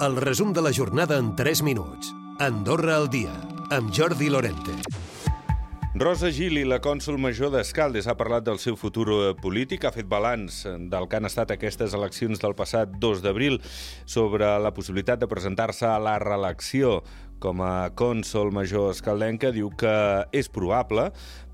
El resum de la jornada en 3 minuts. Andorra al dia, amb Jordi Lorente. Rosa Gili, la cònsul major d'Escaldes, ha parlat del seu futur eh, polític, ha fet balanç del que han estat aquestes eleccions del passat 2 d'abril sobre la possibilitat de presentar-se a la reelecció com a cònsol major escaldenca, diu que és probable,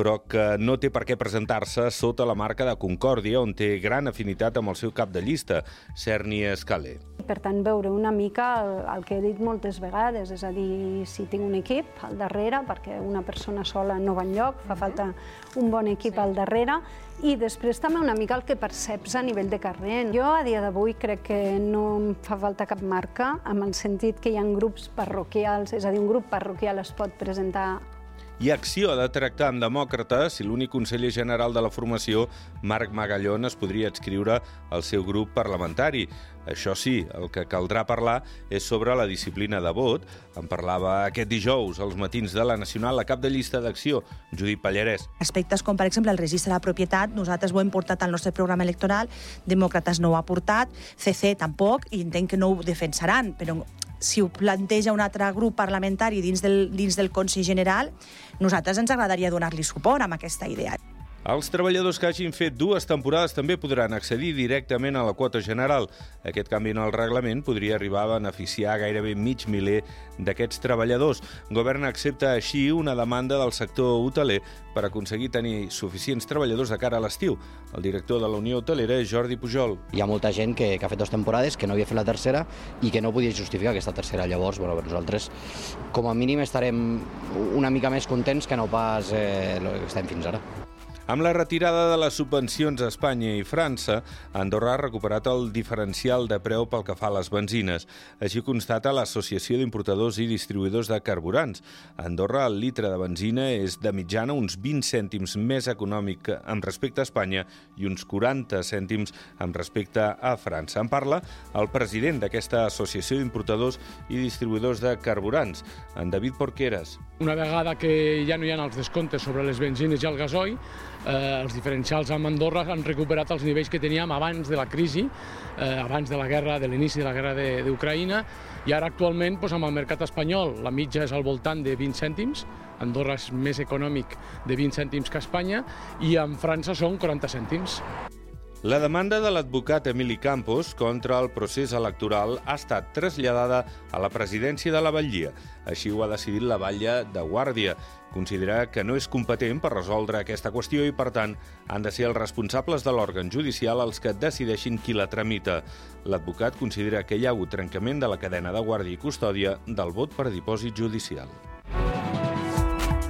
però que no té per què presentar-se sota la marca de Concòrdia, on té gran afinitat amb el seu cap de llista, Cerny Escalé. Per tant, veure una mica el, el que he dit moltes vegades, és a dir, si tinc un equip al darrere, perquè una persona sola no va enlloc, fa falta un bon equip sí. al darrere, i després també una mica el que perceps a nivell de carrer. Jo a dia d'avui crec que no em fa falta cap marca, en el sentit que hi ha grups parroquials, és a dir, un grup parroquial es pot presentar i Acció ha de tractar amb demòcrates si l'únic conseller general de la formació, Marc Magallón, es podria adscriure al seu grup parlamentari. Això sí, el que caldrà parlar és sobre la disciplina de vot. En parlava aquest dijous, als matins de la Nacional, la cap de llista d'Acció, Judit Pallarès. Aspectes com, per exemple, el registre de la propietat, nosaltres ho hem portat al nostre programa electoral, Demòcrates no ho ha portat, CC tampoc, i entenc que no ho defensaran, però si ho planteja un altre grup parlamentari dins del, dins del Consell General, nosaltres ens agradaria donar-li suport amb aquesta idea. Els treballadors que hagin fet dues temporades també podran accedir directament a la quota general. Aquest canvi en el reglament podria arribar a beneficiar gairebé mig miler d'aquests treballadors. Govern accepta així una demanda del sector hoteler per aconseguir tenir suficients treballadors de cara a l'estiu. El director de la Unió Hotelera és Jordi Pujol. Hi ha molta gent que, que ha fet dues temporades, que no havia fet la tercera i que no podia justificar aquesta tercera. Llavors, bueno, nosaltres com a mínim estarem una mica més contents que no pas eh, el que estem fins ara. Amb la retirada de les subvencions a Espanya i França, Andorra ha recuperat el diferencial de preu pel que fa a les benzines. Així constata l'Associació d'Importadors i Distribuïdors de Carburants. A Andorra, el litre de benzina és de mitjana uns 20 cèntims més econòmic amb respecte a Espanya i uns 40 cèntims amb respecte a França. En parla el president d'aquesta Associació d'Importadors i Distribuïdors de Carburants, en David Porqueras. Una vegada que ja no hi ha els descomptes sobre les benzines i el gasoil, eh, els diferencials amb Andorra han recuperat els nivells que teníem abans de la crisi, eh, abans de la guerra, de l'inici de la guerra d'Ucraïna, i ara actualment doncs, amb el mercat espanyol la mitja és al voltant de 20 cèntims, Andorra és més econòmic de 20 cèntims que Espanya, i en França són 40 cèntims. La demanda de l'advocat Emili Campos contra el procés electoral ha estat traslladada a la presidència de la Batllia. Així ho ha decidit la Batlla de Guàrdia. Considera que no és competent per resoldre aquesta qüestió i, per tant, han de ser els responsables de l'òrgan judicial els que decideixin qui la tramita. L'advocat considera que hi ha hagut trencament de la cadena de guàrdia i custòdia del vot per dipòsit judicial.